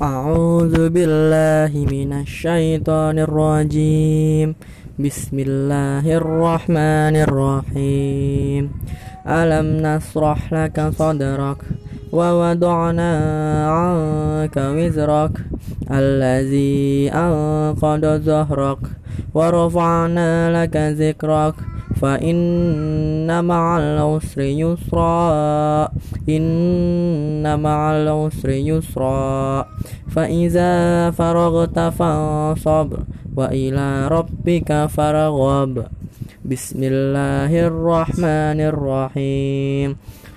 أعوذ بالله من الشيطان الرجيم. بسم الله الرحمن الرحيم. ألم نشرح لك صدرك ووضعنا عنك وزرك الذي أنقض ظهرك ورفعنا لك ذكرك فإن مع العسر يسرا إن مع العسر يسرا. فإذا فرغت فانصب وإلى ربك فارغب. بسم الله الرحمن الرحيم.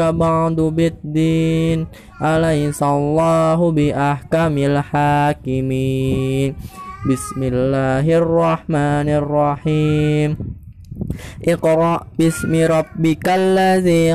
بعد بالدين أليس الله بأحكم الحاكمين بسم الله الرحمن الرحيم اقرأ باسم ربك الذي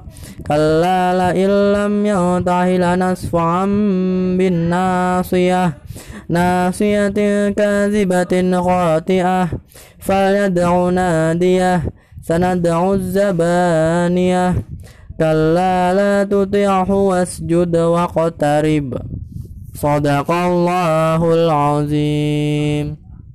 كلا لئن لم ينته لنصفعا بالناصية ناصية كاذبة خاطئة فليدع ناديه سندع الزبانية كلا لا تطعه واسجد واقترب صدق الله العظيم